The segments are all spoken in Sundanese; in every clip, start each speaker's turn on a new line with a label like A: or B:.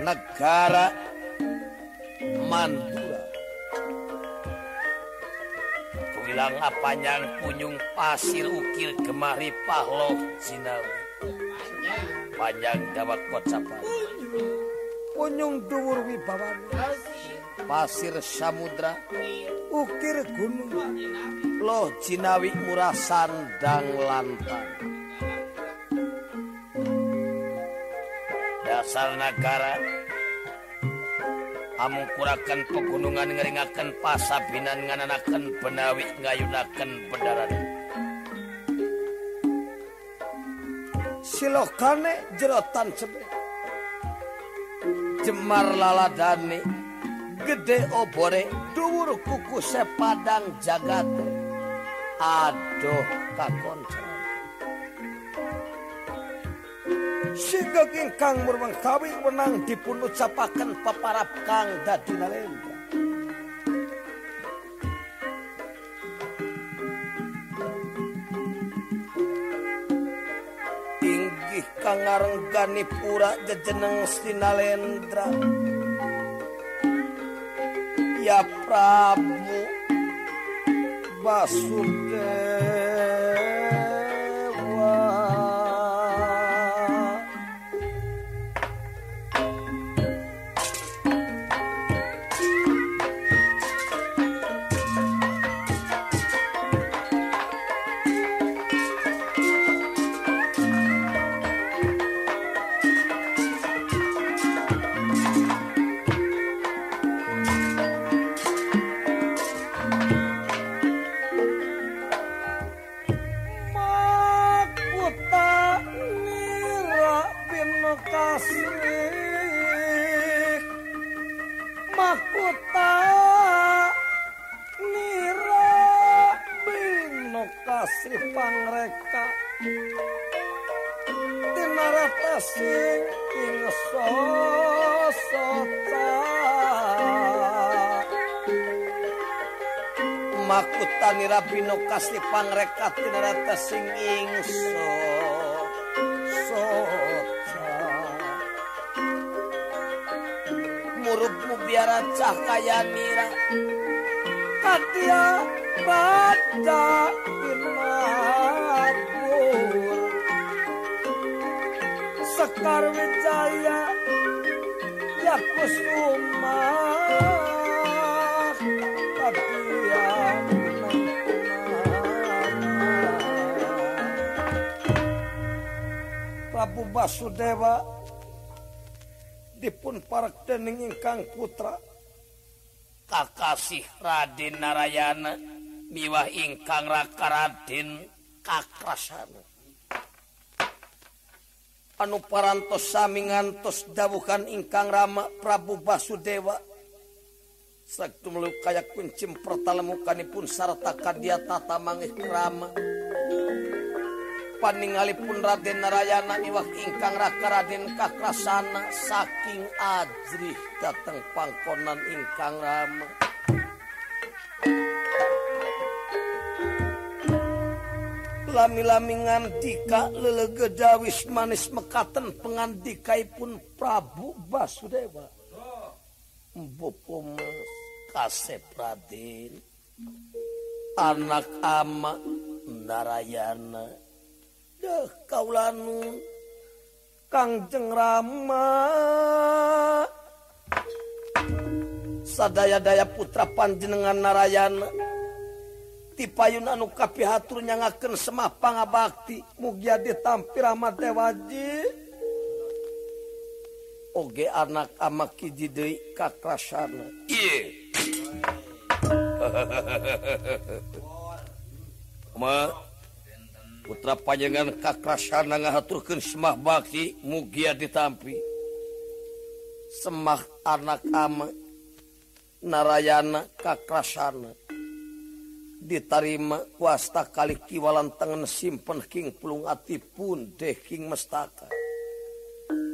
A: negara Mandura. Bilang apanya kunjung pasir ukir kemari Pahlo Sinawi. Panjang dapat kocapan
B: kunjung dhuwur wibawan
A: pasir samudra ukir gunung. Loh Cinawi murah sandang lantang asalnakara amukurakan pegunungan ngeringakan pasabinan ngananakan penawi ngayunakan bedaran
B: silokane jerotan sebe.
A: Jemar laladani gede obore dhuwur kuku sepadang jagat aduh kakonca
B: sehingga ingkang murwang kawi wenang dipun ucapaken paparap kang dadi nalendra.
A: Inggih kang ngarenggani pura jejeneng Sinalendra ya Prabu Basudewa
B: kasih
A: pangrekat tinarata sing ingso. Soca murubmu biara cahkaya nira.
B: Katia baca imabur sekar wijaya ya kusuma Prabu Basudeva dipun partening ingkang putra.
A: Kakasih Raden Narayana miwah ingkang Raka Raden Kakrasana. Anu parantos sami ngantos dawuhan ingkang rama Prabu Basudeva. Saktu melukaya kuncim pertalamukanipun serta kadia tata mangih kerama. Paningalipun Raden Narayana miwah ingkang Raka Raden Kakrasana saking ajrih dateng pangkonan ingkang Rama. Lami-lami ngandika lelegedawis manis mekaten pengandikaipun Prabu Basudewa. Mas kasep Raden. Anak ama Narayana Deh kaulan Kangjeng Rama sadaya-daya putra panjenengan Narayana tipayun anu kapihatur nyangaken semah pangabakti mugia ditampir amat dewaji oge anak amak hiji deui kakrasana. Ieu. Ma putra panjenengan kakrasana ngahaturkeun semah bakti mugia ditampi. Semah anak ama narayana kakrasana. Ditarima wasta kali kiwalan tangan simpen king pulung ati pun deh king mestaka.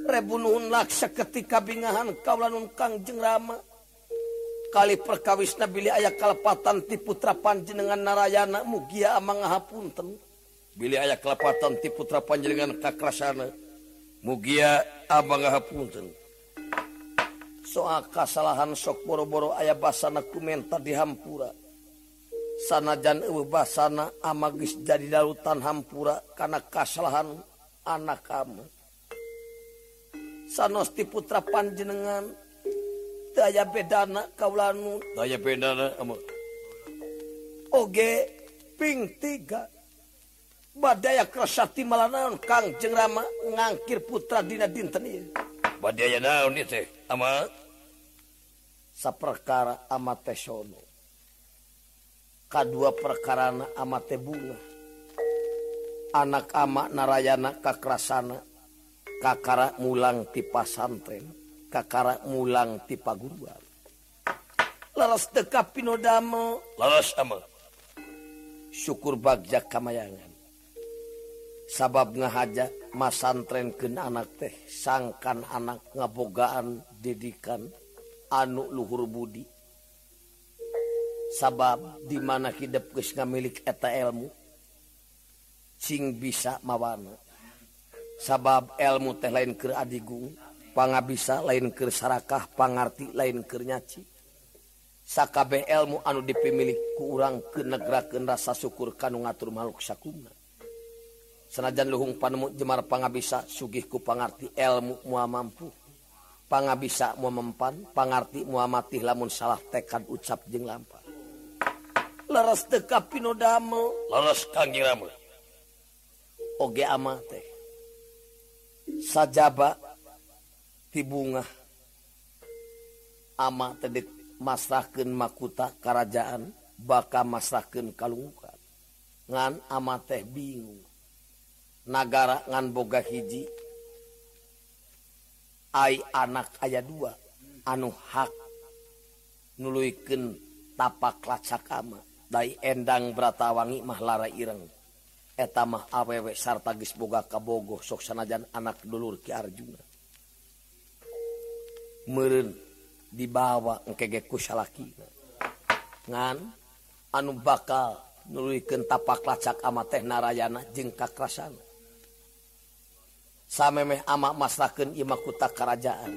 A: Rebunuhun laksa ketika bingahan kaulanun kangjeng rama. Kali perkawis nabili ayah kalepatan ti putra panjenengan narayana mugia amang hapunten bili aya kelepatan ti putra panjenengan kakrasana mugia abang ngahapunten soal kasalahan sok boro-boro aya basana kumenta di hampura. Sanajan eueuh basana amagis jadi dalutan hampura karena kasalahan anak kamu. Sanos ti putra panjenengan daya bedana kaulanu. Daya bedana oge ping tiga. badaya Krosati malanaon Kang jeng Rama ngangkir putra Dina dinten ieu badaya naon ieu teh ama? Saperkara amate sono. Kadua perkarana amate bunga. Anak ama narayana kakrasana. Kakara mulang ti pasantren. Kakara mulang ti paguruan. Laras teka pinodamo laras ama? Syukur bagja kamayangan sabab ngahaja masantrenken anak teh sangkan anak ngabogaan didikan anu Luhur Budi. Sabab dimana hidup guys ngamilik eta ilmu sing bisa mawana sabab ilmu teh lain ke Adigung panga bisa lain ke Sarakah pangarti lain kenyaci Sakabeh ilmu anu dipemilik kurang ke negara ke rasa syukur kanu ngatur makhluk sakuna sanajan Luhung Panemu Jemar Pangabisa sugih ku pangarti ilmu mua mampu. Pangabisa mua mempan pangarti mua mati lamun salah tekad ucap jeung lampa. Leres teka pinodame Leres kangjeng rama Oge ama teh. Sajaba tibungah ama tedik masrahkeun makuta kerajaan bakal masrahkeun kalungkan ngan ama teh bingung. negara ngan boga hiji. Ay anak ayat dua. Anu hak nuluiken tapak lacakama dai endang beratawangi mahlara ireng. Etamah awewek sarta geus boga kabogoh sok sanajan anak dulur Ki Arjuna. Meureun dibawa engkege ku ngan anu bakal nuluykeun tapak lacak ama teh narayana jeung kakrasana samemeh ama masaken imakuta kerajaan.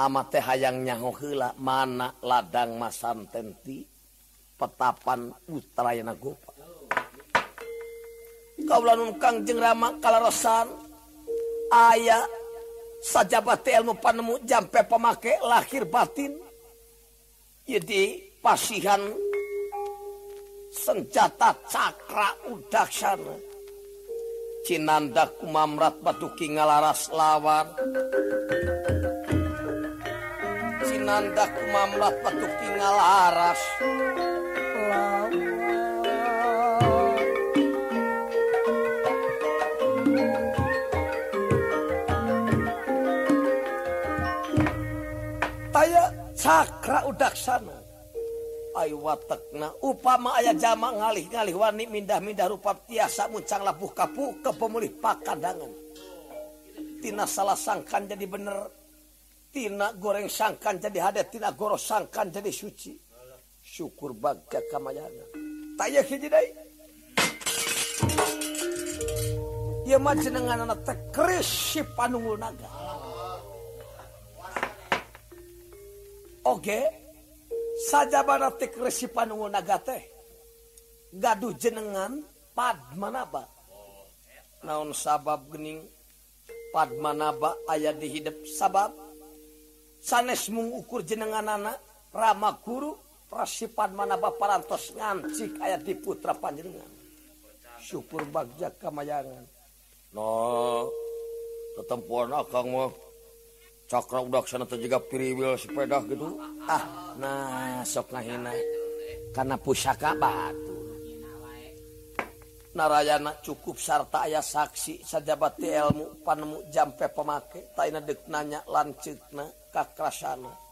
A: Ama teh hayang nyaho heula mana ladang masan tenti petapan utrayana gopa. Kaulanun kangjeng rama kalarosan aya sajabat ilmu panemu jampe pemake lahir batin. Jadi pasihan senjata cakra udaksana. Cinanda kumamrat batuki ngalaras lawan. Cinanda kumamrat batuki ngalaras lawan. Taya cakra udaksana watekna upama aya jama ngalih-galih wani mindah-mindah rupa tiasa muncang labuh kapu ke pemulih pakadangan tina salah sangkan jadi bener. Tina goreng sangkan jadi hadat tina goros sangkan jadi suci. Syukur bagja kamayana. Tayah hiji deui ieu mah anak teh si panunggul naga oge? okay. saja baratik resi naga teh gaduh jenengan Padmanaba. Naon sabab gening? Padmanaba ayah dihidp sabab. Sanes mengukur jenengan anak Rama guru Resi Padmanaba parantos ngancik ayat di putra panjenengan. Syukur bagja kamayangan. No tetempuan akang mah. Cakra udah sana tuh juga piriwil sepeda gitu. Ah nah sok ngahina. karena pusaka batu. Narayana cukup sarta ayah saksi. Sajabat ilmu panemu jampe pemake. Taina deknanya lancitna kakrasana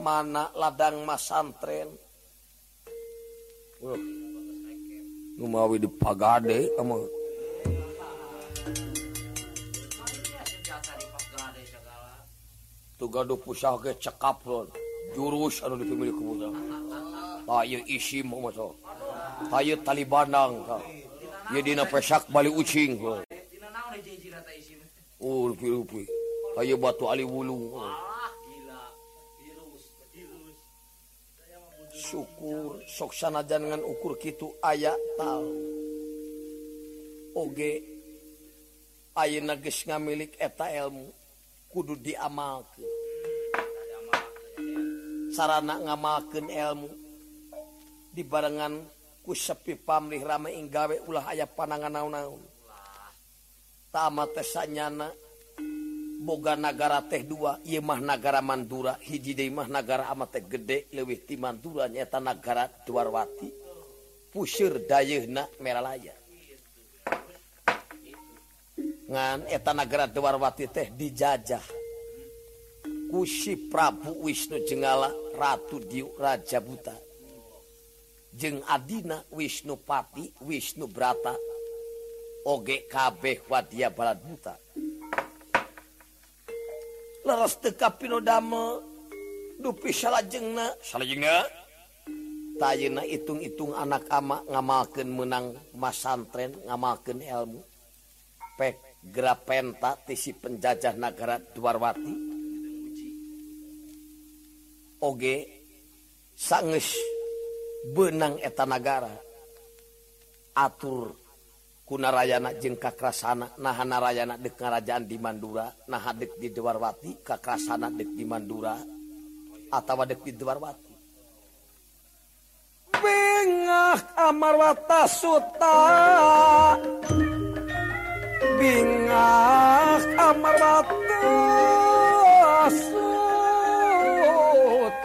A: mana ladang masantren uh. Numawi di pagade ama gaduh pusah ke cekap lon jurus anu dipilih ku budak ayo isim moto ayo tali bandang ye dina pesak bali ucing oh rupi rupi. Ayo batu ali wulu syukur sok sanajan ngan ukur kitu aya tal oge ayeuna geus ngamilik eta ilmu. Kudu diamalkeun. sarana ngamalken elmu dibarenngan ku sepi pamrih rame inggawe ulah aya panangan naon-naun tamatesanyana boga negara teh dua Imah negara Mandura. Hiji Imah negara ama teh gede lewih di Mandura nyata negara Dwarwati pusir dayeuhna meralaya. Ngan eta negara Dewarwati teh dijajah. Kusi Prabu Wisnu Jengala. Ratu Diu Raja Buta. Jeung Adina Wisnupati Wisnu Brata. Oge kabeh wadia balad buta. Leres teka pinodame dupi salajengna. Salajengna? Tayena itung-itung anak ama ngamalkeun menang masantren ngamalkeun ilmu pek grapenta tisi penjajah negara Dwarwati oge sanges benang etanagara atur kunarayana jeung kakrasana nahanarayana dek ngarajaan di Mandura nah dek di Dewarwati kakrasana dek di Mandura atawa dek di Dewarwati. Bengah amarwata suta. Bingah amarwata suta.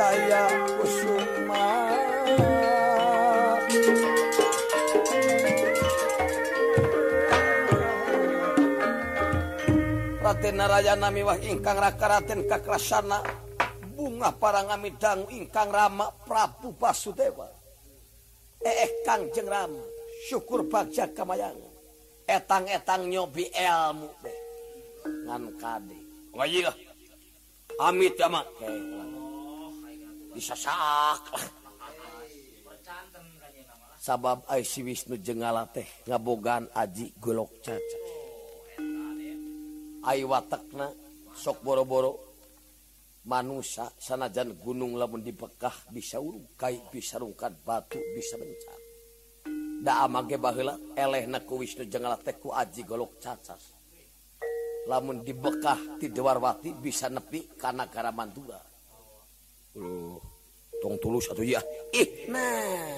A: saya kusuma. Raden Narayana miwah ingkang raka Raden Kakrasana. Bunga parangamidang ingkang rama Prabu Basudewa Eh Kang jeng rama syukur bagja kamayang etang-etang nyobi elmu deh. Ngan kade. Oh Wajib amit amat kewan disasak sabab ai si Wisnu jengala teh ngabogan aji golok caca. Ai watakna sok boro-boro manusia sanajan gunung lamun dibekah bisa bisa kai bisa rungkat batu bisa mencar da amage baheula elehna ku Wisnu jengala teh ku aji golok cacas lamun dibekah ti Dewarwati bisa nepi kana mandura. tong tulus satu ya ih nah.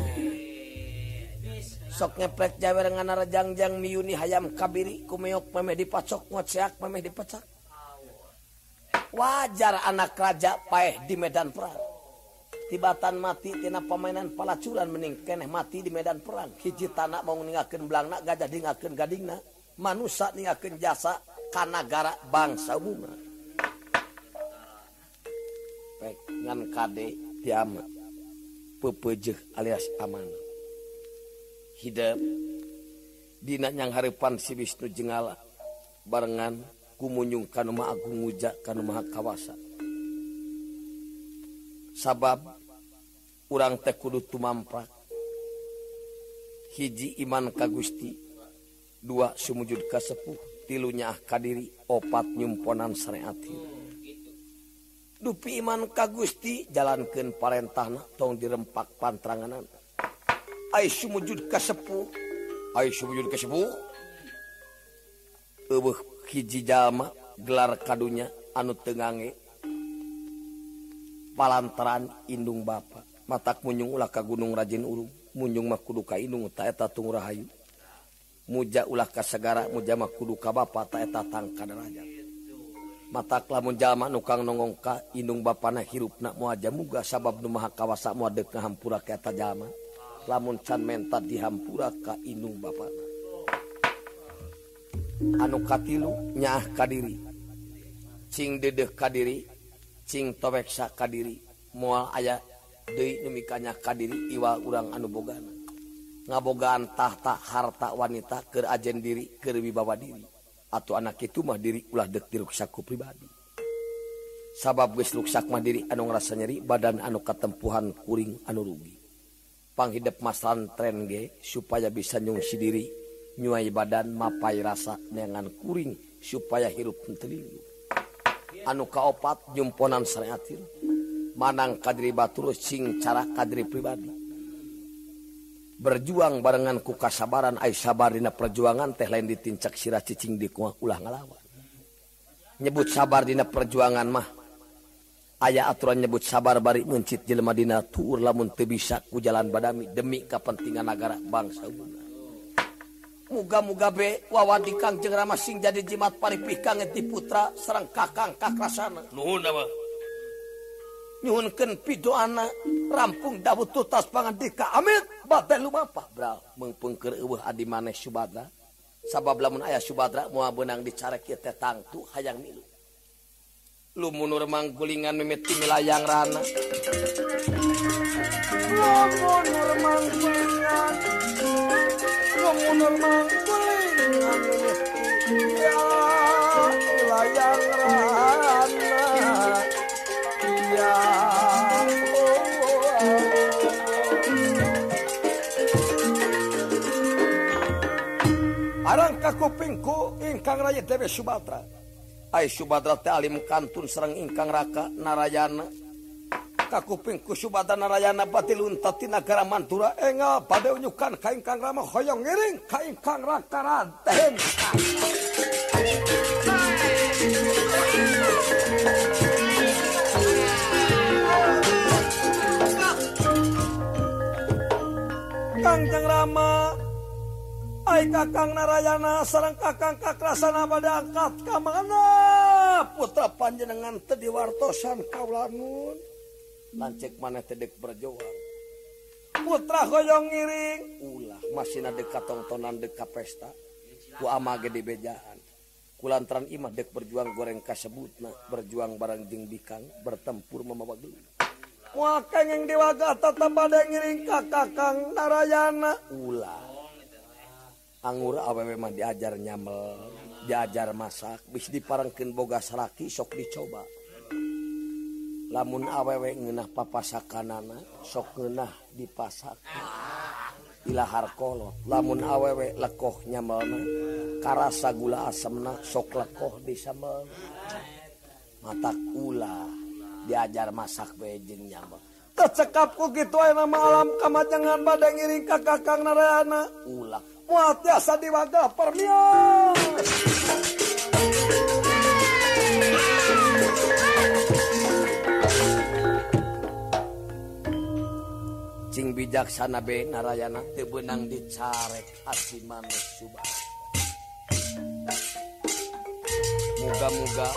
A: Sok ngeplek jawer ngana jangjang miuni hayam kabiri kumeok memeh dipacok ngocek memeh dipecak wajar anak raja paeh di medan perang. Tibatan mati tina pemainan palacuran mending keneh mati di medan perang. Hiji tanah mau ningakeun belangna gajah dingakeun gadingna. Manusia ningakeun jasa ka gara bangsa bunga. pek ngan kade tiama pepejeh alias aman. Hidup dina nyang harapan si Wisnu jengala barengan kumunyung kanu ma agung nguja kanu maha kawasa. Sabab urang teh kudu tumamprak. Hiji iman ka Gusti dua sumujud ka sepuh tilunya ah kadiri opat nyumponan syariat hidup dupi iman ka Gusti jalankan Parentah tong dirempak pantranganan. Aisyu mujud kasepuh Aisyu mujud kasepuh Eueuh hiji jalma gelar kadunya anu tengange palantaran indung bapa. Matak munjung ulah ka Gunung Rajin Urung. Munjung mah kudu ka indung ta eta tung rahayu. Muja ulah ka segara muja mah kudu ka Bapa ta eta tangka derajat. mata lamun jalma nukang nongong ka inung bana hirupnak muaja muga sabab nu maha kawasa muadek na hampura kata jalma. Lamun can menta dihampura ka inung bapana anu katilu nyaah kadiri. Cing dedeh kadiri cing toweksa kadiri. Mual ayah deui nu mikanya kadiri iwa urang anu bogana ngabogaan tahta harta wanita keur ajen diri keur wibawa diri. atau anak itu mah diri ulah dek diruksaku pribadi. Sabab guys ruksak Madiri anu ngerasa nyeri badan anu ketempuhan kuring anu rugi. Panghidep masalah tren ge supaya bisa nyungsi diri nyuai badan mapai rasa dengan kuring supaya hirup telilu anu kaopat jumponan syariatil manang kadri batur sing cara kadri pribadi. berjuang barengan ku kasabaran ay sabarina perjuangan teh lain ditincak sirah cicing di ulah ngalawan. Nyebut sabar dina perjuangan mah aya aturan nyebut sabar bari mencit Jelmadina tuur lamun teu bisa ku jalan badami demi kepentingan negara bangsa muga-muga be wawa di rama sing jadi jimat paripih kanget ti putra sareng kakang kakrasana. Nuhun apa nyuhunkeun pidoana rampung dawuh tutas pangan dika amit bade lu bapak. Bra mengpengker eueuh adi maneh subadra sabab lamun ayah subadra moal benang dicara kieu teh tangtu hayang milu. Lumunur manggulingan mimit milayang rana. Lumunur manggulingan lumunur manggulingan mimit milayang rana. kupingku ingkang raya dewe Subatra Ay Subatra teh alim kantun serang ingkang raka narayana. Kakupingku Subatra narayana batil unta ti nagara mantura. Eh, Enga pada unyukan ka ingkang rama hoyong ngiring ka ingkang raka raden Kangjeng Rama Hai kakang Narayana sarang kakang kakrasana pada angkat ke mana? Putra panjenengan tadi wartosan kaulanun lancek mana tedek berjuang. Putra goyong ngiring. Ulah masih ada katongtonan dekat pesta. Ku amage di bejaan kulantaran imah dek berjuang goreng kasebutna berjuang barang jeng bikang bertempur memawa gelut Wah kengeng dewa gata tambah ngiring kakang Narayana. Ulah. anggur awewmah diajar nyamel diajar masak bis diparengken boga salaki sok dicoba. Lamun awewe ngenah papasakanana sok ngenah dipasak. Ilahar kolot lamun awewe lekoh nyamelna karasa gula asemna sok lekoh disambel. Mata kula diajar masak bejeng nyamel. Tercekapku gitu nama alam kamajangan badang ngiring kakak kang narayana. Ulah biasa di wadah permian cing bijaksana be narayana. Teu beunang dicarek asimanus subah muga-muga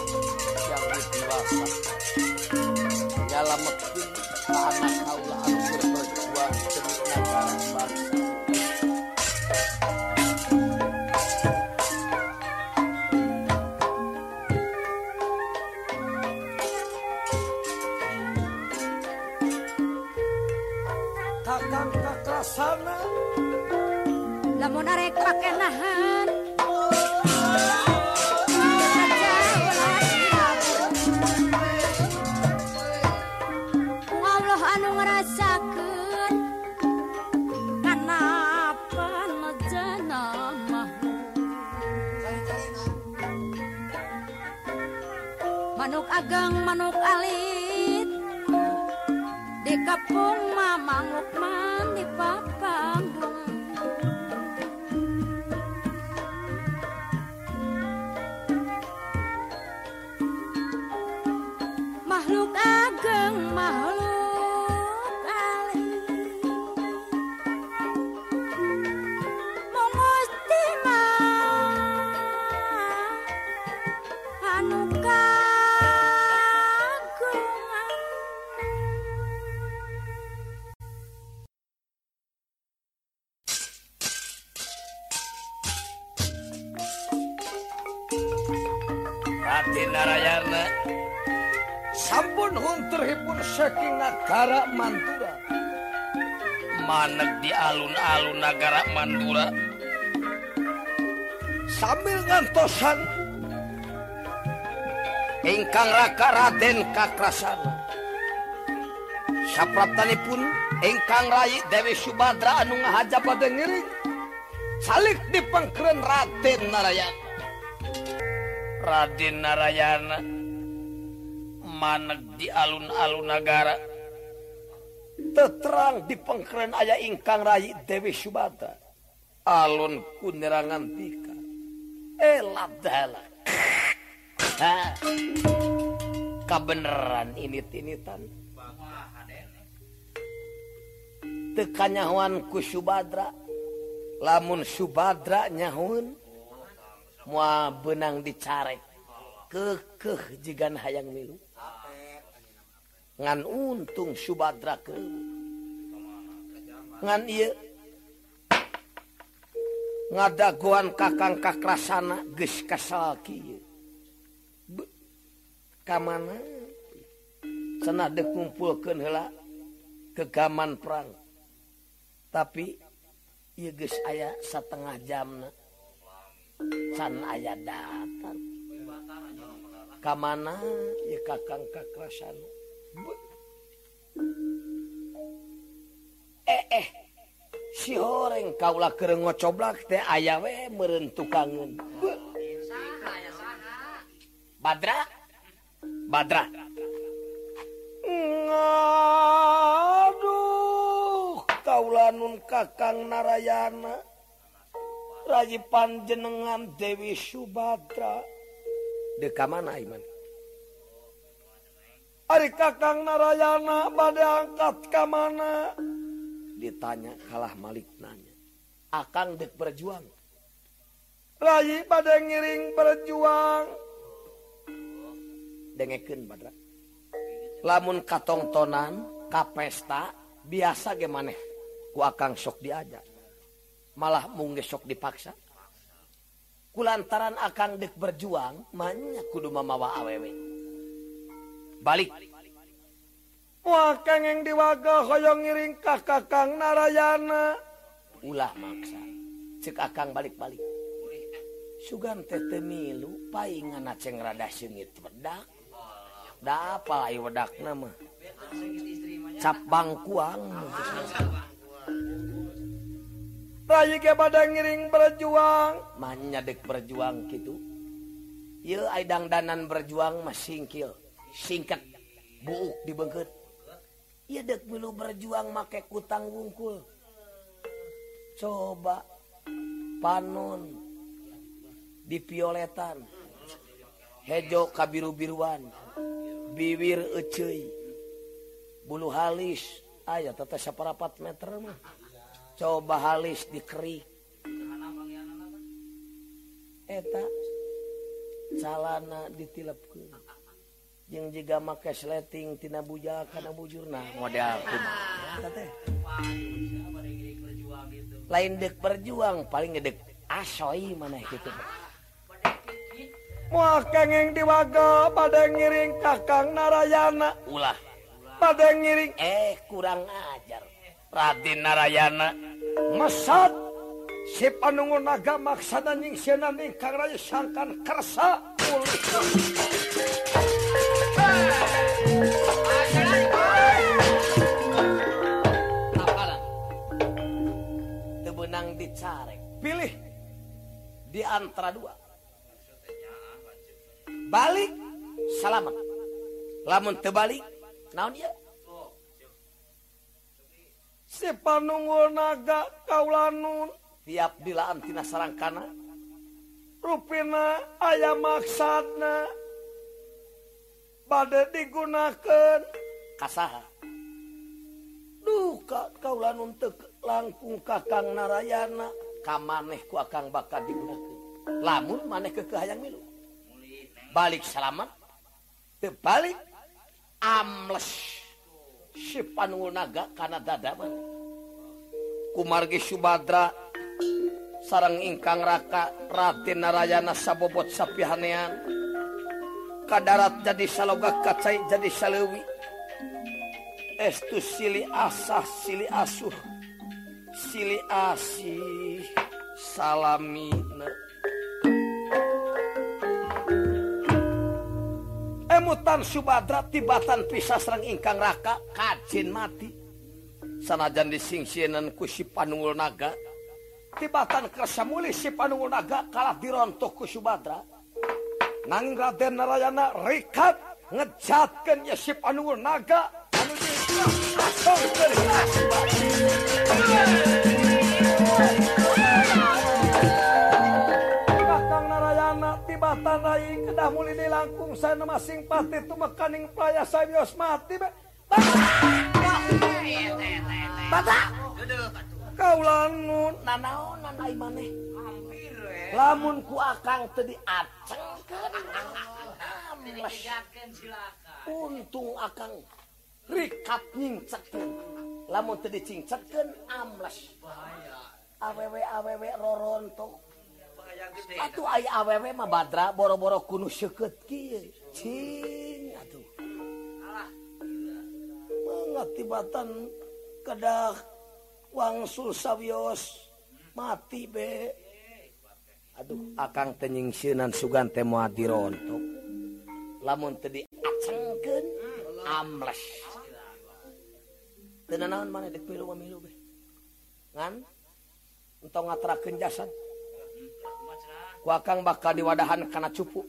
A: yang dewasa nyalametkeun ka anak kaula anu berjuang demi negara bangsa
B: pun hunterhipun saking negara Mandura.
A: Manek di alun-alun negara Mandura.
B: Sambil ngantosan
A: ingkang raka Raden Kakrasana. Sapraptanipun ingkang rai Dewi Subadra anu ngahaja pada ngiring
B: salik di pengkeren Raden
A: Narayana. Raden Narayana. maneg di alun-alun negara
B: terang di pengkeren ayah ingkang Ray Dewi Subata.
A: Alun kunerangan tika
B: elap
A: eh, dalam kebenaran ini tinitan. Tekanyawanku Subadra. Lamun Subadra nyahun mua benang dicarek. Kekeh jigan hayang milu. ngan untung Subadra ke? Ngan iya? Ngadaguan kakang kakrasana geus kasal kieu ka mana? Cenah ngumpulkeun heula kegaman perang. Tapi ieu geus aya satengah jamna. Can aya datang. Ka mana? Ieu kakang kakrasana. eh eh. si horeng kaulah keengo ngocoblak teh aya we merentukangan Badra? Badra.
B: Aduh kaulah nun kakang narayana. Raji panjenengan Dewi Subadra
A: Deka mana iman?
B: Ari kakang narayana bade angkat ke mana?
A: Ditanya kalah malik nanya. Akang dek berjuang.
B: Rayi bade ngiring berjuang.
A: Dengekin badra. Lamun katongtonan, kapesta, biasa gemaneh. Ku akang sok diajak. Malah mungge sok dipaksa. Kulantaran akang dek berjuang, manya kudu mamawa awewe. Balik.
B: Wah kengeng diwaga hoyong ngiring ka Kakang Narayana.
A: Ulah maksa. Cek akang balik-balik. Sugan tete milu, paingan aceng rada sengit wedak. Da apa lai wedak nama. Cap bangkuang.
B: Rayi ke pada ngiring berjuang.
A: Manya dek berjuang gitu. Ye aidang danan berjuang mah singkil. singkat. Buuk dibengket. Ya dek dulu berjuang make kutang wungkul. Coba panon di violetan hejo kabiru-biruan. Bibir ecei bulu halis. Ah, Aya tata saparapat meter mah. Coba halis dikerik. Eta calana ditilepkeun jeung jiga make sleting tina bujal karena bujurna modal. Lain dek berjuang paling ngedek asoi mana gitu
B: Wah kengeng diwaga pada ngiring kakang Narayana.
A: Ulah.
B: Pada ngiring.
A: Eh kurang ajar. Raden Narayana.
B: Mesat si panungun naga maksana nying sianan ingkang raya sangkan kersa. Ulah.
A: benang dicarek
B: pilih
A: diantara dua. Balik salamat lamun tebalik naon dia?
B: Si panunggu naga kaulanun
A: tiap dilaan tina sarangkana.
B: Rupina ayam maksana. Badai digunakan
A: kasaha?
B: Duka kaulanun teke langkung kakang narayana
A: kam manehku akan bakal digunakan lamun maneh kekehaang milu. Balik selamat tebalik amles. Sipanul naga karena dadaman. Kumargi Subadra sarang ingkang raka Raden Narayana sabobot sapihanean. Ka darat jadi saloga kacai jadi salewi. Estu sili asah sili asuh. sili asih salami emutan Subadra tibatan pisah serang ingkang raka kacin mati. Sanajan disingsienan ku si Panungul Naga tibatan kersa muli si Panungul Naga kalah dirontok ku Subadra nanging Raden Narayana rikat ngejatkan ya si Panungul Naga kedah muli di langkung saya nama sing pati itu mekaning playa saya bios mati be Bata Kau langun nanau oh, nanai maneh eh. Lamun ku akang tadi aceng Untung akang rikapnyingcatkan lamun teu dicingcekeun amles bahaya awewe awewe roronto. Atuh aya awewe mah badra boro-boro kunu seukeut kieu. Cing atuh. Mengatibatan kedah wangsul sawios mati be. Aduh akang tenyingsinan sugan teh moal dirontok lamun teu diacengkeun amles tenanawan mana dek milu milu be. Ngan? Entong ngaterakeun jasad ku akang bakal diwadahan kana cupu.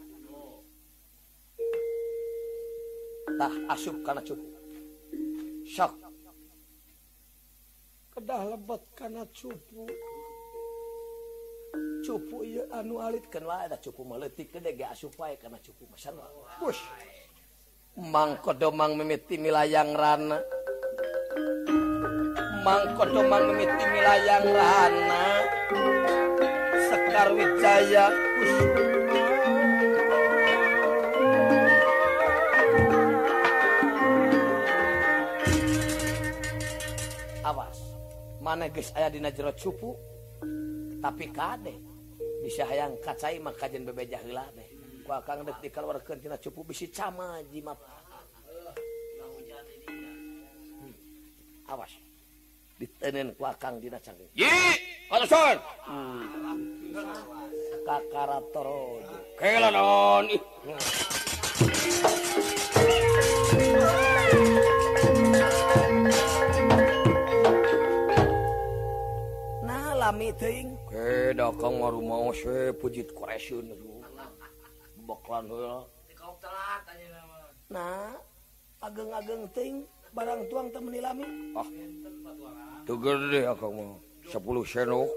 A: Tah asup kana cupu. Sok. Kedah lebet kana cupu. Cupu ieu anu alitkeun wae da cupu meletik gede ge asup wae kana cupu masyaallah push mangko domang mimiti milayang rana. Mangko domang mimiti milayang rana. Sekar Wijaya. Awas, mana geus aya dina jero cupu, tapi kade bisa hayang kacai mah kajen bebejah heula teh. Ku akang deuk dikeluarkeun tina cupu bisi cama jimat. Hmm. Awas. ditenen kuakang dina cangking. Ye, kalasan. Hmm. Kakaratoro. Kela non. Nah, lami teuing. Ke dakang ngarumaos we pujit koresun. Boklan heula. Nah, ageng-ageng teuing. barang tuang temen nilami oh ah, tuger deh akang mah sepuluh senok.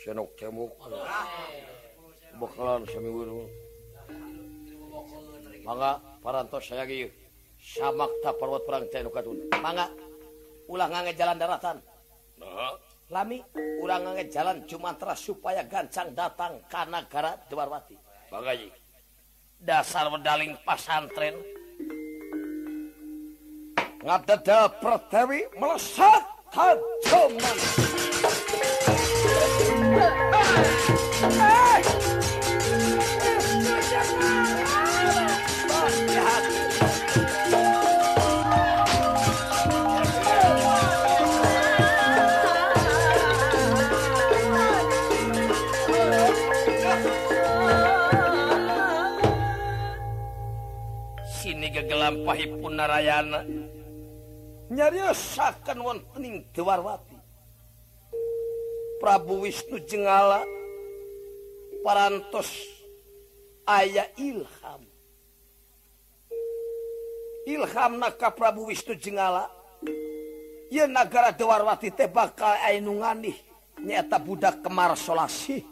A: Senok cemuk bakalan seminggu dulu. Mangga parantos saya gitu samak tak perwat perang tenuk katun. Mangga ulah ngange jalan daratan. Lami urang ngange jalan cuma supaya gancang datang ka nagara Dewarwati bagaji dasar medaling pasantren. Ngadada Pertewi melesat kajoman. Eh! Sini gegelampahipun Narayana nyaryasakan wontening Dewarwati Prabu Wisnu Jengala parantos aya ilham. Ilham naka Prabu Wisnu Jengala. Ya nagara Dewarwati teh bakal ainu nganih nyata budak kemar solasi.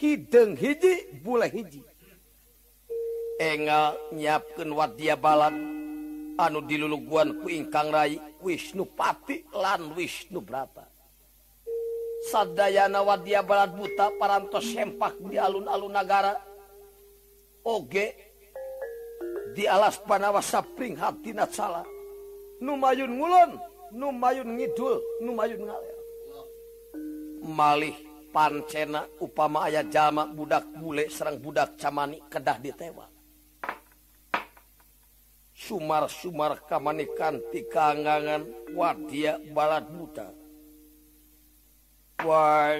A: Hideng hiji bule hiji. Engal nyiapkan wadia balan. anu diluluguan ku ingkang Rai Wisnupati lan Wisnu berapa Sadayana Wadia Barat Buta parantos sempak di alun-alun negara Oge di alas panawa sapring hatina salah Numayun ngulon Numayun ngidul Numayun ngalir. Malih
C: pancena upama ayah jamak budak bule serang budak camani kedah ditewa. Sumar-sumar kamanikanti tikanggangan wadia balat buta. Wah,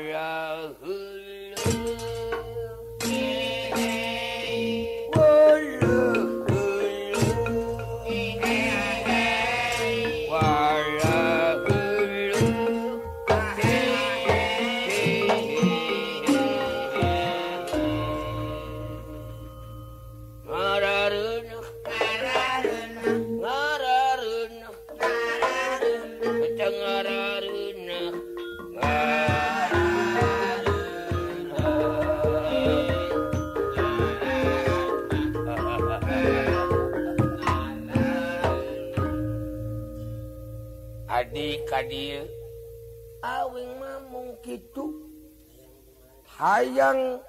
A: hayang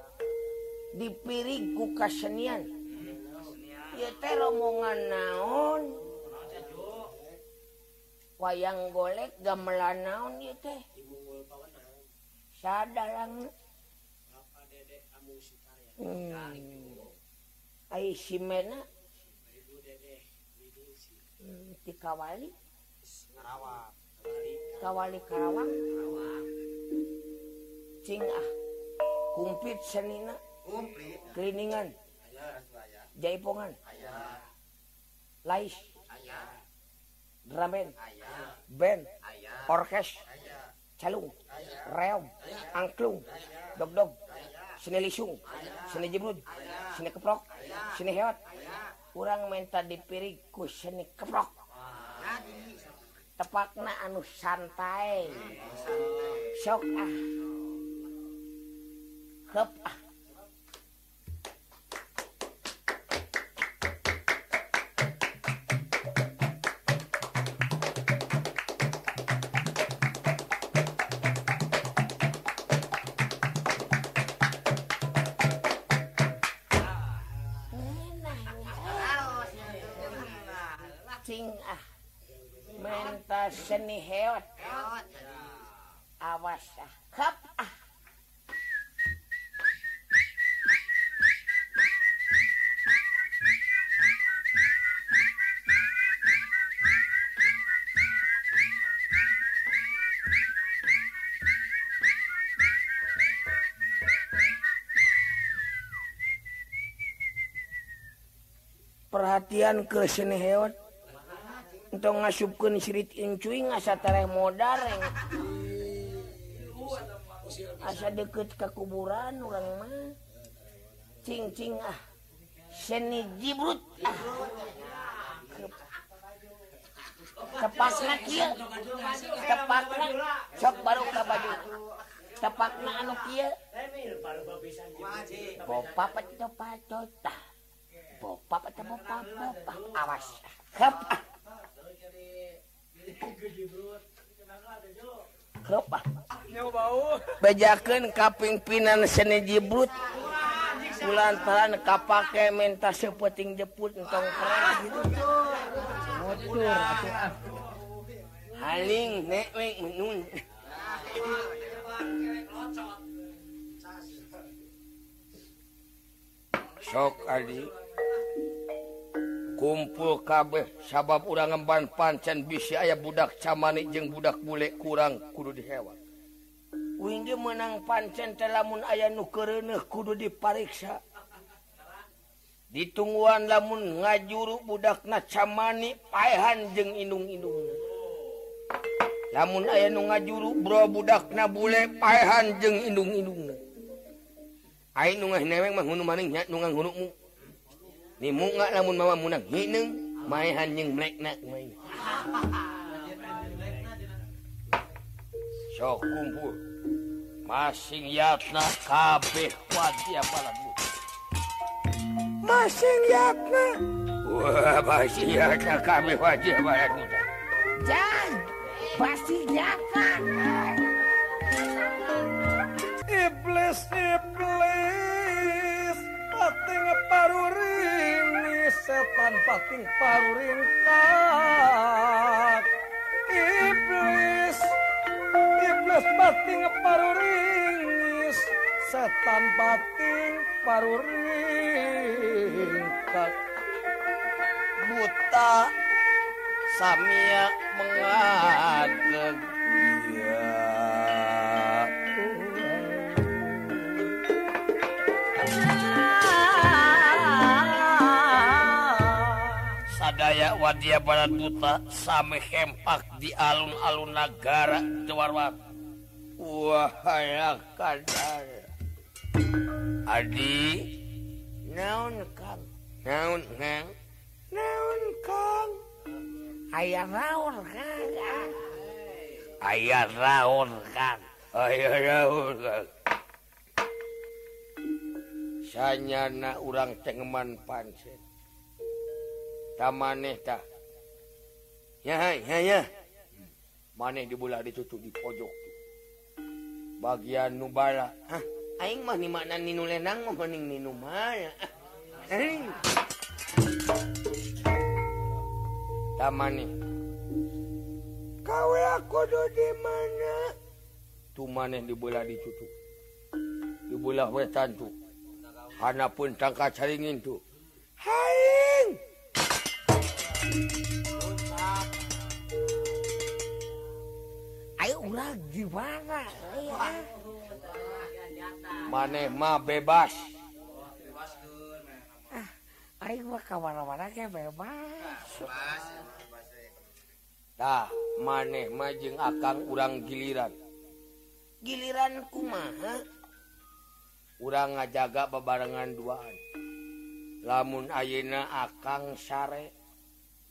A: dipiriku ku kasenian rombongan naon? Wayang golek gamelan naon teh? Hmm. Hmm, Tikawali kawali? Karawang. Cing ah. kumplit senina. Keliningan. Jaipongan. Lais. Dramen. Band. Orkes. Calung. Reom angklung. Dog-dog. Seni lisung. Seni jemud seni keprok. Seni hewat kurang minta dipiriku seni keprok. Tepatna anu santai. Sok ah. ครับจริงอะมันตาสนิเฮวอาวัสครับอะ tian ke seni hewan untuk ngasupkan sirit incuy ngasa tereh modar asa deket ke kuburan orang mah. Cing-cing ah. Seni jibrut ah. Ke, tepakna kia tepakna sok baru ke baju. Tepakna anu kia Kopa pecah pacotah Bopak atau bopak, bopak. Awas. Klep. Klep. Ah. Ah. Bejakan kapimpinan seni jibrut. Kulantaran kapake minta sepeting jeput entong keren gitu. Motor atuh. Haling nek menun. Sok adik. kumpul kabeh sabab urang ngemban pancen bisi aya budak camani jeung budak bule kurang kudu dihewan. Wingi menang pancen telamun aya nu keureuneuh kudu dipariksa. Ditungguan lamun ngajuru budakna camani paehan jeung indung-indung lamun aya nu ngajuru bro budakna bule paehan jeung indung-indung aing nu ngahnewe mah hunu maning nya nu nganghunukmu ni mu nga lamun mawa munang. Ngineng maehan jeung mlekna kumaha sok kumpul. Masing yatna kabeh. Wadi apalan bu masing yatna wah masing yatna kabeh. Wadi apalan bu jan masing yatna iblis iblis. sepan pating paruringkat iblis iblis bating paruringis setan bating paruringkat buta samia mengageg ya Surabaya Wadia Barat Buta sampai hempak di alun-alun negara Jawarwat wahaya kadar. Adi? Naon kang? Naon kang naon kang? Ayah raon kang. Ayah raon kang. Ayah raon kang. Sanyana urang tengeman pansen manehta maneh dibulah ditutup di pojok bagian nubala Aing mah mana ninu lenang mah mending ninu maya. Tamane kau aku di mana? Tu maneh dibulah ditutup bola wetan tu. Hana pun tangka caringin tu. Haing! Ayo ulah gimana? Maneh mah bebas. Ah, aing mah ka mana-mana ge bebas. Tah, maneh mah jeung akang urang giliran. Giliran kumaha? Urang ngajaga bebarengan duaan. Lamun ayeuna akang sare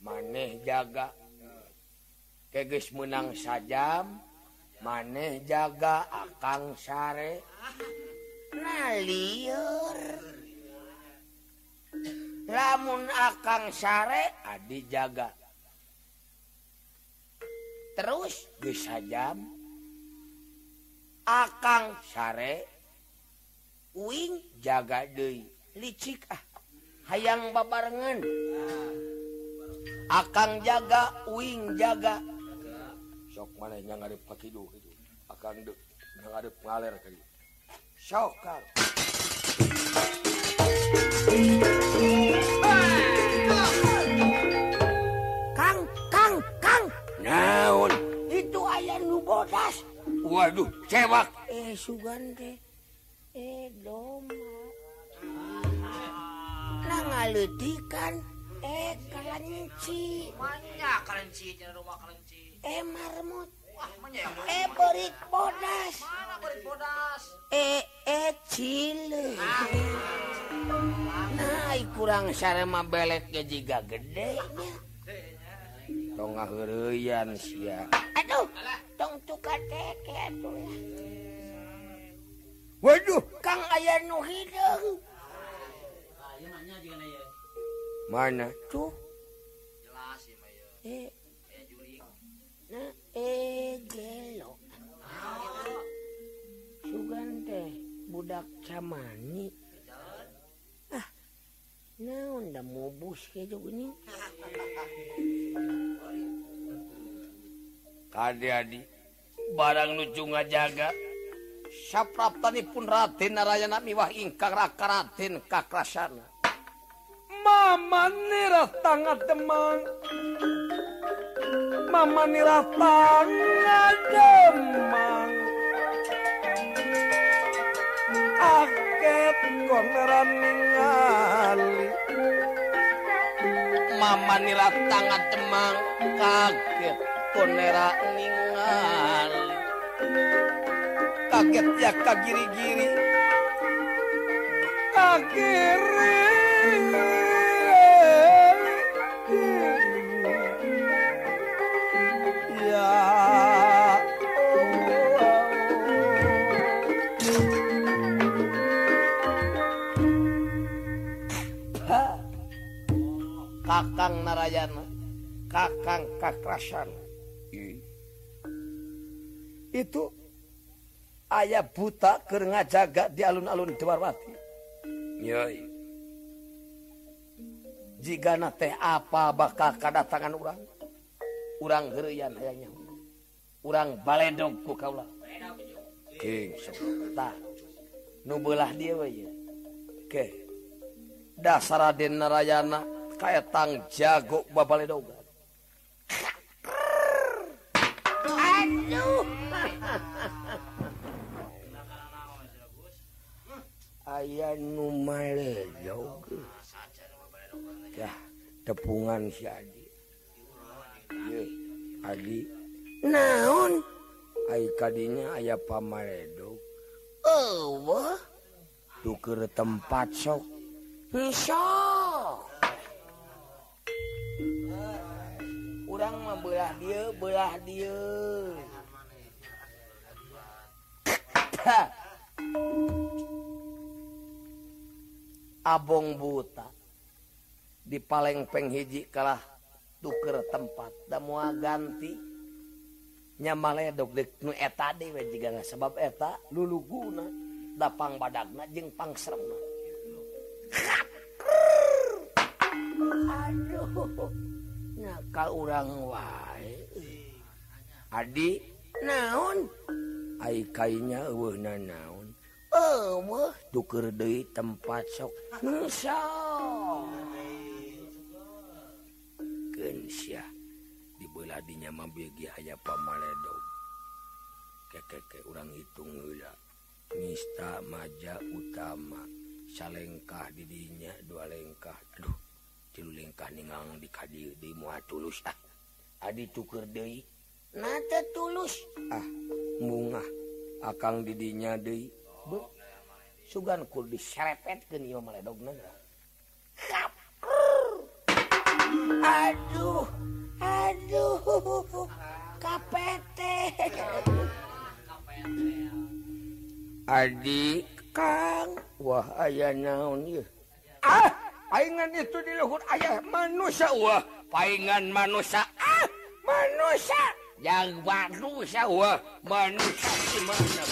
A: maneh jaga. Keges menang sajam maneh jaga akang sare. Liur lamun akang sare Adi jaga. Terus bisa jam akang sare wing jaga deui. Licik ah hayang babarengan. Ah. akan jaga wing jaga sok mana ngadep ka kidul gitu akan deuk ngadep ngaler ka sok kang Kang, Kang, Kang. Naon? Itu aya nu bodas. Waduh, cewek. Eh, sugan teh. Eh, doma. Nah, ngaletikan eh kelenci.
D: Banyak kelenci di rumah kelenci.
A: Eh marmut.
D: Wah,
A: eh berit bodas.
D: Mana berit bodas?
A: Eh eh cile ah, kurang kurang sarema belek ge jiga gedenya tong ngaheureyan sia. Aduh tong tuka teke atuh waduh. Kang aya nu hideung ah, mana? Tuh. Eh, nah, eh, sugan teh budak camani ah naon da mobus kayak ini. Kadi adi barang lucu ngajaga. Sapraptani pun ratin narayana miwah ingkang raka ratin kakrasana Mama nira tangat demang. Mama nira tangat demang. Aket koneran ningali. Mama nira tangat demang. Kaget konera ningali. Kaget ya kagiri-giri. Kagiri. Ya. Kakang Narayana, Kakang Kakrasan. Itu ayah buta keur ngajaga di alun-alun Dewarwati. Yoi. jika teh apa bakal kedatangan orang orang gerian ayahnya. Orang baledog ku kaulah tah nubelah dia we ke dasar Raden Narayana kaetang jago babaledoga aduh. Ayah nu maledoga dah tepungan si Adi. Ye, Adi. Naon? Ay kadinya aya pamaredo eueuh tuker tempat sok. Hisa urang mah belah dia belah dia. Abong buta. di Palengpeng hiji kalah tuker tempat. Dan mua ganti. Nyamaledok nu eta dewe jika nggak sebab eta. Lulu guna dapang badagna jeng pangsrem aduh. Nyaka orang wae. Adi naon? Ai kainya eueuhna naon? Eueuh tuker deui tempat sok. Nusa Syah dibelah dinya mabegi aya pamaledo kekeke urang hitung heula. Nista maja utama. Salengkah didinya dua lengkah. Aduh tilu lengkah ningang di kadi di mua tulus ah. Adi tuker deui. Nate tulus. Ah mungah. Akang didinya deui. Sugan kul diserepetkeun ieu maledogna. aduh aduh KPT Adi Kang Wah aya naon ya ah paingan itu di luhur ayah manusia wah. Paingan manusia ah manusia. Yang manusia wah. Manusia gimana